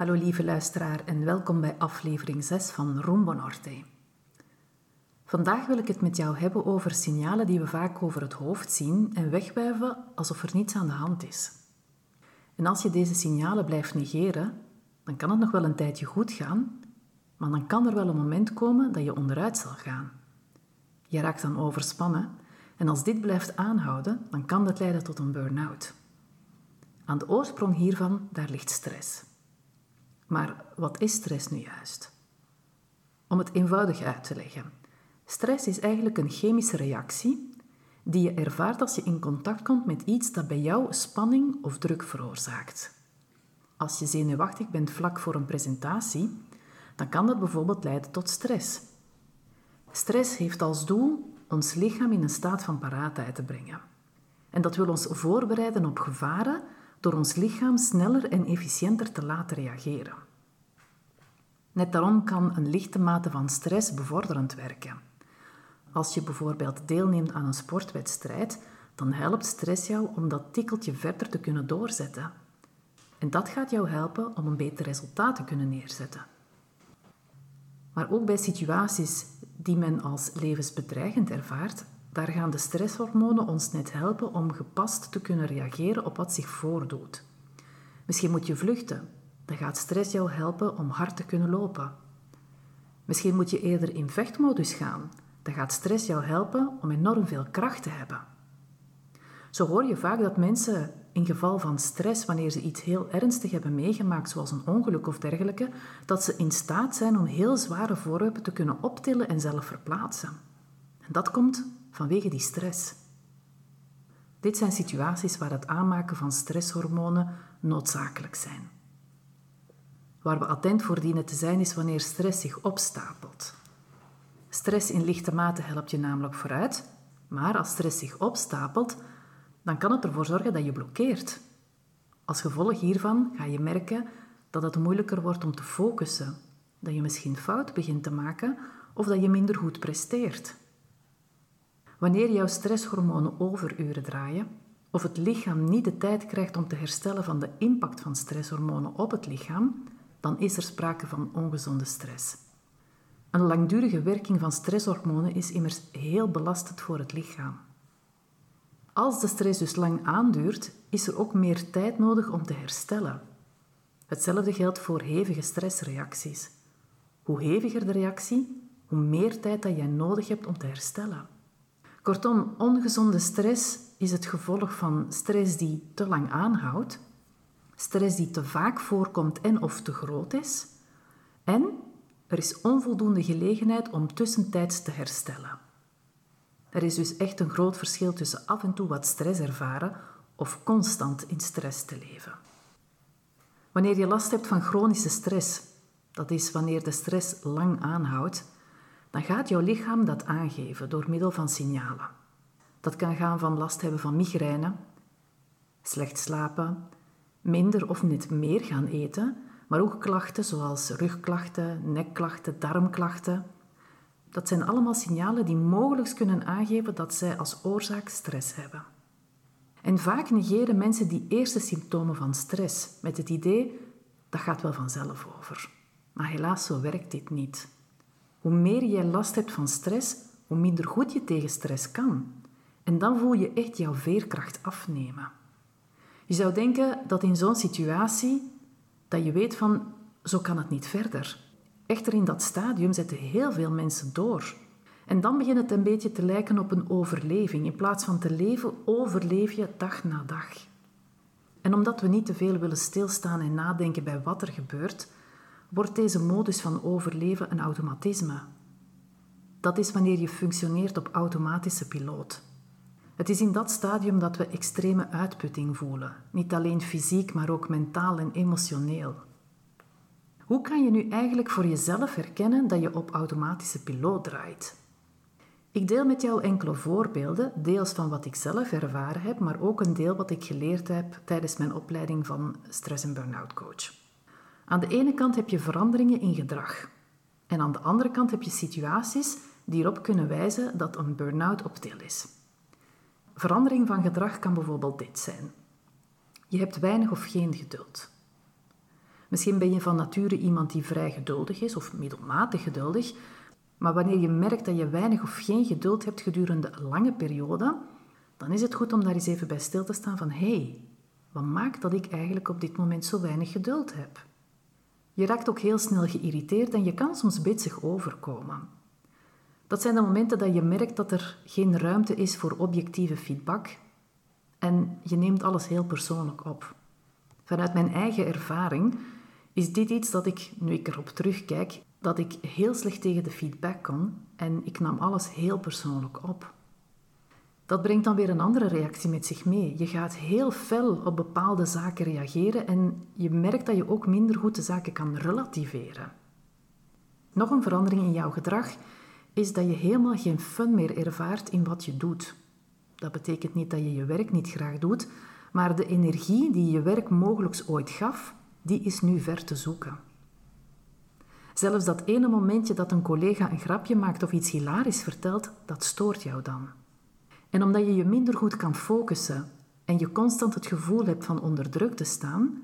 Hallo lieve luisteraar en welkom bij aflevering 6 van Rumbo Norte. Vandaag wil ik het met jou hebben over signalen die we vaak over het hoofd zien en wegwuiven alsof er niets aan de hand is. En als je deze signalen blijft negeren, dan kan het nog wel een tijdje goed gaan, maar dan kan er wel een moment komen dat je onderuit zal gaan. Je raakt dan overspannen en als dit blijft aanhouden, dan kan dat leiden tot een burn-out. Aan de oorsprong hiervan, daar ligt stress. Maar wat is stress nu juist? Om het eenvoudig uit te leggen. Stress is eigenlijk een chemische reactie die je ervaart als je in contact komt met iets dat bij jou spanning of druk veroorzaakt. Als je zenuwachtig bent vlak voor een presentatie, dan kan dat bijvoorbeeld leiden tot stress. Stress heeft als doel ons lichaam in een staat van paraatheid te brengen. En dat wil ons voorbereiden op gevaren door ons lichaam sneller en efficiënter te laten reageren. Net daarom kan een lichte mate van stress bevorderend werken. Als je bijvoorbeeld deelneemt aan een sportwedstrijd, dan helpt stress jou om dat tikkeltje verder te kunnen doorzetten. En dat gaat jou helpen om een beter resultaat te kunnen neerzetten. Maar ook bij situaties die men als levensbedreigend ervaart, daar gaan de stresshormonen ons net helpen om gepast te kunnen reageren op wat zich voordoet. Misschien moet je vluchten, dan gaat stress jou helpen om hard te kunnen lopen. Misschien moet je eerder in vechtmodus gaan, dan gaat stress jou helpen om enorm veel kracht te hebben. Zo hoor je vaak dat mensen in geval van stress, wanneer ze iets heel ernstig hebben meegemaakt, zoals een ongeluk of dergelijke, dat ze in staat zijn om heel zware voorwerpen te kunnen optillen en zelf verplaatsen. En dat komt vanwege die stress. Dit zijn situaties waar het aanmaken van stresshormonen noodzakelijk zijn. Waar we attent voor dienen te zijn is wanneer stress zich opstapelt. Stress in lichte mate helpt je namelijk vooruit, maar als stress zich opstapelt, dan kan het ervoor zorgen dat je blokkeert. Als gevolg hiervan ga je merken dat het moeilijker wordt om te focussen, dat je misschien fout begint te maken of dat je minder goed presteert. Wanneer jouw stresshormonen overuren draaien, of het lichaam niet de tijd krijgt om te herstellen van de impact van stresshormonen op het lichaam, dan is er sprake van ongezonde stress. Een langdurige werking van stresshormonen is immers heel belastend voor het lichaam. Als de stress dus lang aanduurt, is er ook meer tijd nodig om te herstellen. Hetzelfde geldt voor hevige stressreacties. Hoe heviger de reactie, hoe meer tijd dat jij nodig hebt om te herstellen. Kortom, ongezonde stress is het gevolg van stress die te lang aanhoudt, stress die te vaak voorkomt en of te groot is, en er is onvoldoende gelegenheid om tussentijds te herstellen. Er is dus echt een groot verschil tussen af en toe wat stress ervaren of constant in stress te leven. Wanneer je last hebt van chronische stress, dat is wanneer de stress lang aanhoudt, dan gaat jouw lichaam dat aangeven door middel van signalen. Dat kan gaan van last hebben van migraine, slecht slapen, minder of net meer gaan eten, maar ook klachten zoals rugklachten, nekklachten, darmklachten. Dat zijn allemaal signalen die mogelijk kunnen aangeven dat zij als oorzaak stress hebben. En vaak negeren mensen die eerste symptomen van stress met het idee dat gaat wel vanzelf over. Maar helaas, zo werkt dit niet. Hoe meer je last hebt van stress, hoe minder goed je tegen stress kan. En dan voel je echt jouw veerkracht afnemen. Je zou denken dat in zo'n situatie dat je weet van zo kan het niet verder. Echter in dat stadium zetten heel veel mensen door. En dan begint het een beetje te lijken op een overleving. In plaats van te leven, overleef je dag na dag. En omdat we niet te veel willen stilstaan en nadenken bij wat er gebeurt, wordt deze modus van overleven een automatisme. Dat is wanneer je functioneert op automatische piloot. Het is in dat stadium dat we extreme uitputting voelen, niet alleen fysiek, maar ook mentaal en emotioneel. Hoe kan je nu eigenlijk voor jezelf herkennen dat je op automatische piloot draait? Ik deel met jou enkele voorbeelden, deels van wat ik zelf ervaren heb, maar ook een deel wat ik geleerd heb tijdens mijn opleiding van stress- en burn-out coach. Aan de ene kant heb je veranderingen in gedrag. En aan de andere kant heb je situaties die erop kunnen wijzen dat een burn-out op til is. Verandering van gedrag kan bijvoorbeeld dit zijn. Je hebt weinig of geen geduld. Misschien ben je van nature iemand die vrij geduldig is of middelmatig geduldig, maar wanneer je merkt dat je weinig of geen geduld hebt gedurende een lange periode, dan is het goed om daar eens even bij stil te staan van hé, hey, wat maakt dat ik eigenlijk op dit moment zo weinig geduld heb? Je raakt ook heel snel geïrriteerd en je kan soms bitsig overkomen. Dat zijn de momenten dat je merkt dat er geen ruimte is voor objectieve feedback en je neemt alles heel persoonlijk op. Vanuit mijn eigen ervaring is dit iets dat ik, nu ik erop terugkijk, dat ik heel slecht tegen de feedback kon en ik nam alles heel persoonlijk op. Dat brengt dan weer een andere reactie met zich mee. Je gaat heel fel op bepaalde zaken reageren en je merkt dat je ook minder goed de zaken kan relativeren. Nog een verandering in jouw gedrag is dat je helemaal geen fun meer ervaart in wat je doet. Dat betekent niet dat je je werk niet graag doet, maar de energie die je werk mogelijk ooit gaf, die is nu ver te zoeken. Zelfs dat ene momentje dat een collega een grapje maakt of iets hilarisch vertelt, dat stoort jou dan. En omdat je je minder goed kan focussen en je constant het gevoel hebt van onder druk te staan,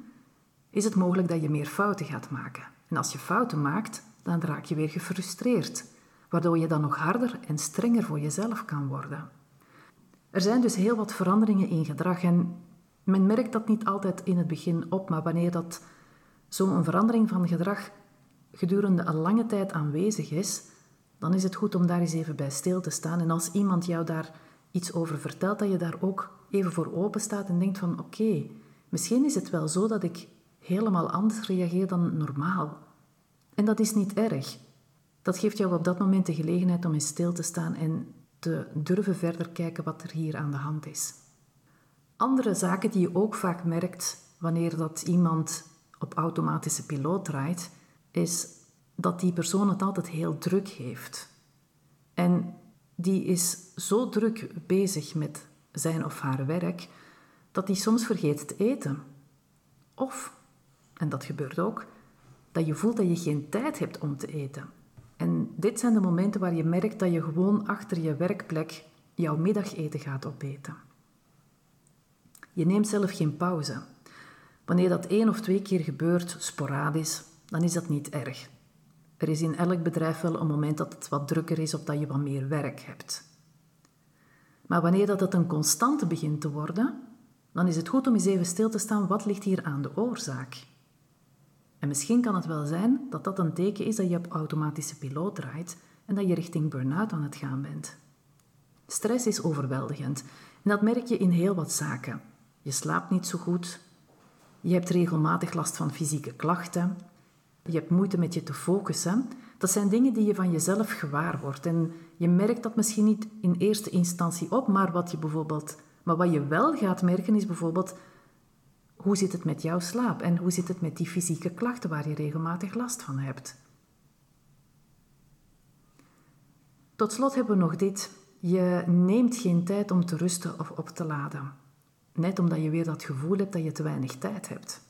is het mogelijk dat je meer fouten gaat maken. En als je fouten maakt, dan raak je weer gefrustreerd, waardoor je dan nog harder en strenger voor jezelf kan worden. Er zijn dus heel wat veranderingen in gedrag en men merkt dat niet altijd in het begin op, maar wanneer dat zo'n verandering van gedrag gedurende een lange tijd aanwezig is, dan is het goed om daar eens even bij stil te staan. En als iemand jou daar iets over vertelt, dat je daar ook even voor open staat en denkt van oké, misschien is het wel zo dat ik helemaal anders reageer dan normaal. En dat is niet erg. Dat geeft jou op dat moment de gelegenheid om in stil te staan en te durven verder kijken wat er hier aan de hand is. Andere zaken die je ook vaak merkt wanneer dat iemand op automatische piloot draait, is dat die persoon het altijd heel druk heeft. En die is zo druk bezig met zijn of haar werk dat hij soms vergeet te eten. Of, en dat gebeurt ook, dat je voelt dat je geen tijd hebt om te eten. En dit zijn de momenten waar je merkt dat je gewoon achter je werkplek jouw middageten gaat opeten. Je neemt zelf geen pauze. Wanneer dat één of twee keer gebeurt, sporadisch, dan is dat niet erg. Er is in elk bedrijf wel een moment dat het wat drukker is of dat je wat meer werk hebt. Maar wanneer dat het een constante begint te worden, dan is het goed om eens even stil te staan, wat ligt hier aan de oorzaak? En misschien kan het wel zijn dat dat een teken is dat je op automatische piloot draait en dat je richting burn-out aan het gaan bent. Stress is overweldigend en dat merk je in heel wat zaken. Je slaapt niet zo goed, je hebt regelmatig last van fysieke klachten, je hebt moeite met je te focussen. Dat zijn dingen die je van jezelf gewaar wordt. En je merkt dat misschien niet in eerste instantie op, maar wat je bijvoorbeeld... Maar wat je wel gaat merken is bijvoorbeeld... Hoe zit het met jouw slaap? En hoe zit het met die fysieke klachten waar je regelmatig last van hebt? Tot slot hebben we nog dit. Je neemt geen tijd om te rusten of op te laden. Net omdat je weer dat gevoel hebt dat je te weinig tijd hebt.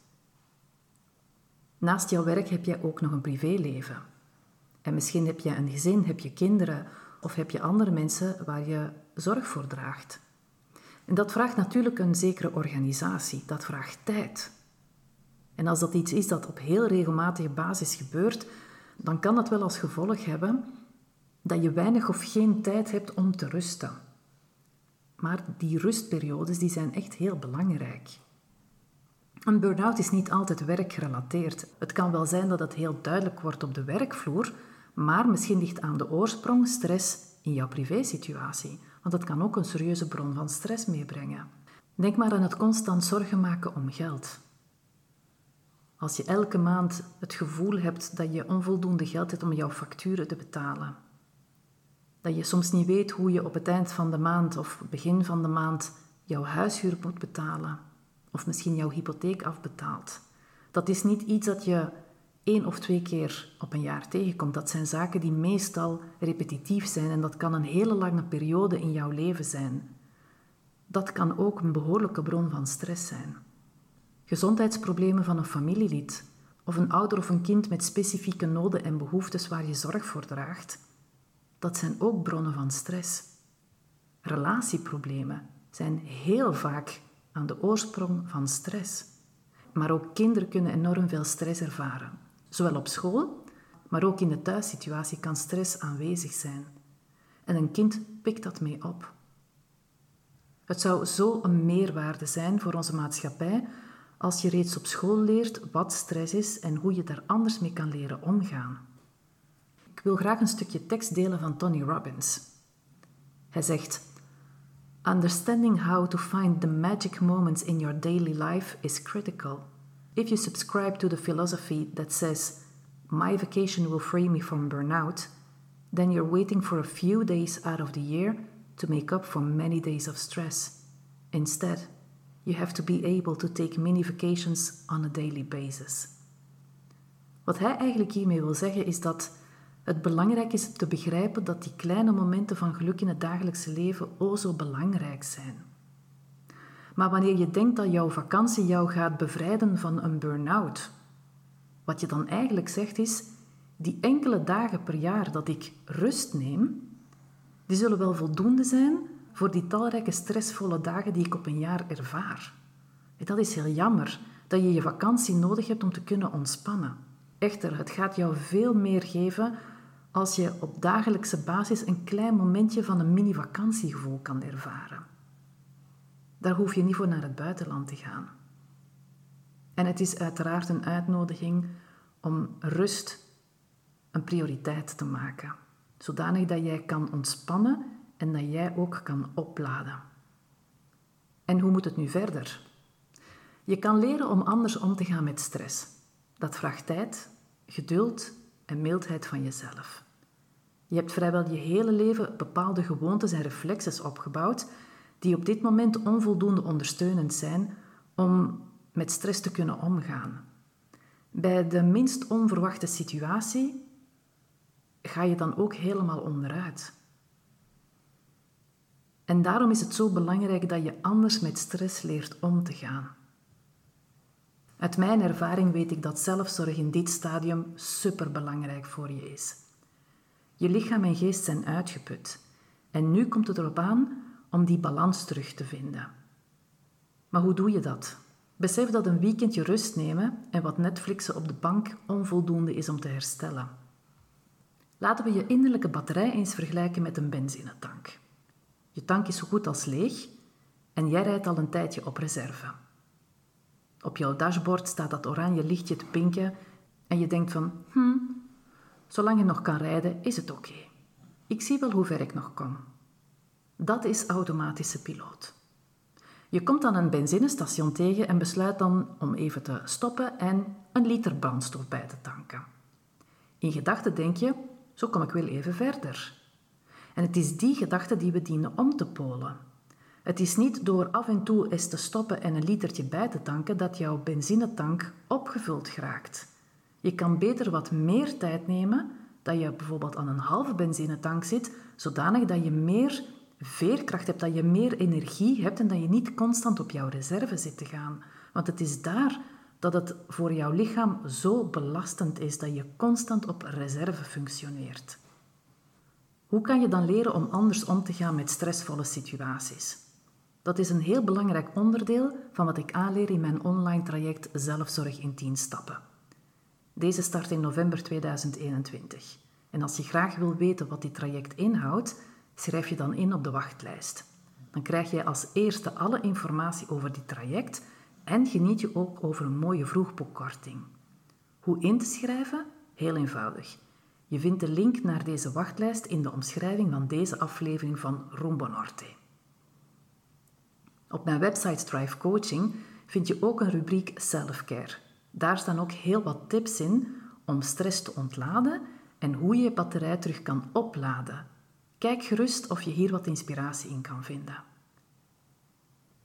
Naast jouw werk heb jij ook nog een privéleven. En misschien heb je een gezin, heb je kinderen of heb je andere mensen waar je zorg voor draagt. En dat vraagt natuurlijk een zekere organisatie, dat vraagt tijd. En als dat iets is dat op heel regelmatige basis gebeurt, dan kan dat wel als gevolg hebben dat je weinig of geen tijd hebt om te rusten. Maar die rustperiodes die zijn echt heel belangrijk. Een burn-out is niet altijd werkgerelateerd. Het kan wel zijn dat het heel duidelijk wordt op de werkvloer, maar misschien ligt aan de oorsprong stress in jouw privésituatie, want het kan ook een serieuze bron van stress meebrengen. Denk maar aan het constant zorgen maken om geld. Als je elke maand het gevoel hebt dat je onvoldoende geld hebt om jouw facturen te betalen. Dat je soms niet weet hoe je op het eind van de maand of begin van de maand jouw huishuur moet betalen. Of misschien jouw hypotheek afbetaalt. Dat is niet iets dat je één of twee keer op een jaar tegenkomt. Dat zijn zaken die meestal repetitief zijn en dat kan een hele lange periode in jouw leven zijn. Dat kan ook een behoorlijke bron van stress zijn. Gezondheidsproblemen van een familielid of een ouder of een kind met specifieke noden en behoeftes waar je zorg voor draagt, dat zijn ook bronnen van stress. Relatieproblemen zijn heel vaak aan de oorsprong van stress. Maar ook kinderen kunnen enorm veel stress ervaren. Zowel op school, maar ook in de thuissituatie kan stress aanwezig zijn. En een kind pikt dat mee op. Het zou zo een meerwaarde zijn voor onze maatschappij als je reeds op school leert wat stress is en hoe je daar anders mee kan leren omgaan. Ik wil graag een stukje tekst delen van Tony Robbins. Hij zegt: Understanding how to find the magic moments in your daily life is critical. If you subscribe to the philosophy that says, My vacation will free me from burnout, then you're waiting for a few days out of the year to make up for many days of stress. Instead, you have to be able to take mini vacations on a daily basis. Wat hij eigenlijk hiermee wil zeggen is dat het belangrijk is te begrijpen dat die kleine momenten van geluk in het dagelijkse leven o zo belangrijk zijn. Maar wanneer je denkt dat jouw vakantie jou gaat bevrijden van een burn-out, wat je dan eigenlijk zegt is, die enkele dagen per jaar dat ik rust neem, die zullen wel voldoende zijn voor die talrijke stressvolle dagen die ik op een jaar ervaar. Dat is heel jammer dat je je vakantie nodig hebt om te kunnen ontspannen. Echter, het gaat jou veel meer geven als je op dagelijkse basis een klein momentje van een mini-vakantiegevoel kan ervaren. Daar hoef je niet voor naar het buitenland te gaan. En het is uiteraard een uitnodiging om rust een prioriteit te maken, zodanig dat jij kan ontspannen en dat jij ook kan opladen. En hoe moet het nu verder? Je kan leren om anders om te gaan met stress. Dat vraagt tijd, geduld en mildheid van jezelf. Je hebt vrijwel je hele leven bepaalde gewoontes en reflexes opgebouwd die op dit moment onvoldoende ondersteunend zijn om met stress te kunnen omgaan. Bij de minst onverwachte situatie ga je dan ook helemaal onderuit. En daarom is het zo belangrijk dat je anders met stress leert om te gaan. Uit mijn ervaring weet ik dat zelfzorg in dit stadium superbelangrijk voor je is. Je lichaam en geest zijn uitgeput en nu komt het erop aan om die balans terug te vinden. Maar hoe doe je dat? Besef dat een weekendje rust nemen en wat Netflixen op de bank onvoldoende is om te herstellen. Laten we je innerlijke batterij eens vergelijken met een benzinetank. Je tank is zo goed als leeg en jij rijdt al een tijdje op reserve. Op jouw dashboard staat dat oranje lichtje te pinken en je denkt van, hm, zolang je nog kan rijden is het oké. Ik zie wel hoe ver ik nog kom. Dat is automatische piloot. Je komt dan een benzinestation tegen en besluit dan om even te stoppen en een liter brandstof bij te tanken. In gedachten denk je, zo kom ik wel even verder. En het is die gedachte die we dienen om te polen. Het is niet door af en toe eens te stoppen en een litertje bij te tanken dat jouw benzinetank opgevuld geraakt. Je kan beter wat meer tijd nemen, dat je bijvoorbeeld aan een halve benzinetank zit, zodanig dat je meer veerkracht hebt, dat je meer energie hebt en dat je niet constant op jouw reserve zit te gaan. Want het is daar dat het voor jouw lichaam zo belastend is dat je constant op reserve functioneert. Hoe kan je dan leren om anders om te gaan met stressvolle situaties? Dat is een heel belangrijk onderdeel van wat ik aanleer in mijn online traject Zelfzorg in 10 stappen. Deze start in november 2021. En als je graag wil weten wat dit traject inhoudt, schrijf je dan in op de wachtlijst. Dan krijg je als eerste alle informatie over dit traject en geniet je ook over een mooie vroegboekkorting. Hoe in te schrijven? Heel eenvoudig. Je vindt de link naar deze wachtlijst in de omschrijving van deze aflevering van Rumbo Norte. Op mijn website Strive Coaching vind je ook een rubriek Self-Care. Daar staan ook heel wat tips in om stress te ontladen en hoe je je batterij terug kan opladen. Kijk gerust of je hier wat inspiratie in kan vinden.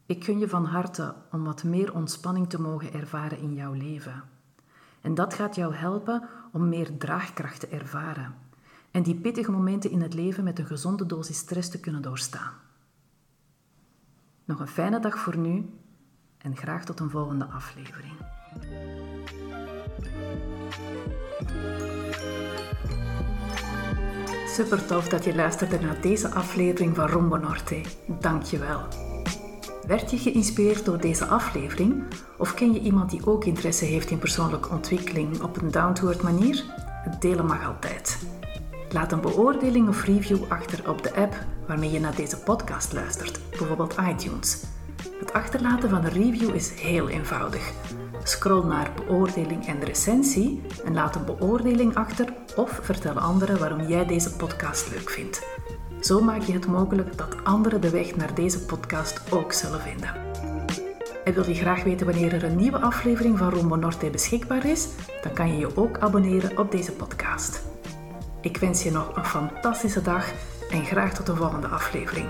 Ik gun je van harte om wat meer ontspanning te mogen ervaren in jouw leven. En dat gaat jou helpen om meer draagkracht te ervaren en die pittige momenten in het leven met een gezonde dosis stress te kunnen doorstaan. Nog een fijne dag voor nu en graag tot een volgende aflevering. Super tof dat je luisterde naar deze aflevering van Rombo Norte. Dank je wel. Werd je geïnspireerd door deze aflevering? Of ken je iemand die ook interesse heeft in persoonlijke ontwikkeling op een down-to-earth manier? Het delen mag altijd. Laat een beoordeling of review achter op de app waarmee je naar deze podcast luistert, bijvoorbeeld iTunes. Het achterlaten van een review is heel eenvoudig. Scroll naar beoordeling en recensie en laat een beoordeling achter of vertel anderen waarom jij deze podcast leuk vindt. Zo maak je het mogelijk dat anderen de weg naar deze podcast ook zullen vinden. En wil je graag weten wanneer er een nieuwe aflevering van Rombo Norte beschikbaar is? Dan kan je je ook abonneren op deze podcast. Ik wens je nog een fantastische dag en graag tot de volgende aflevering.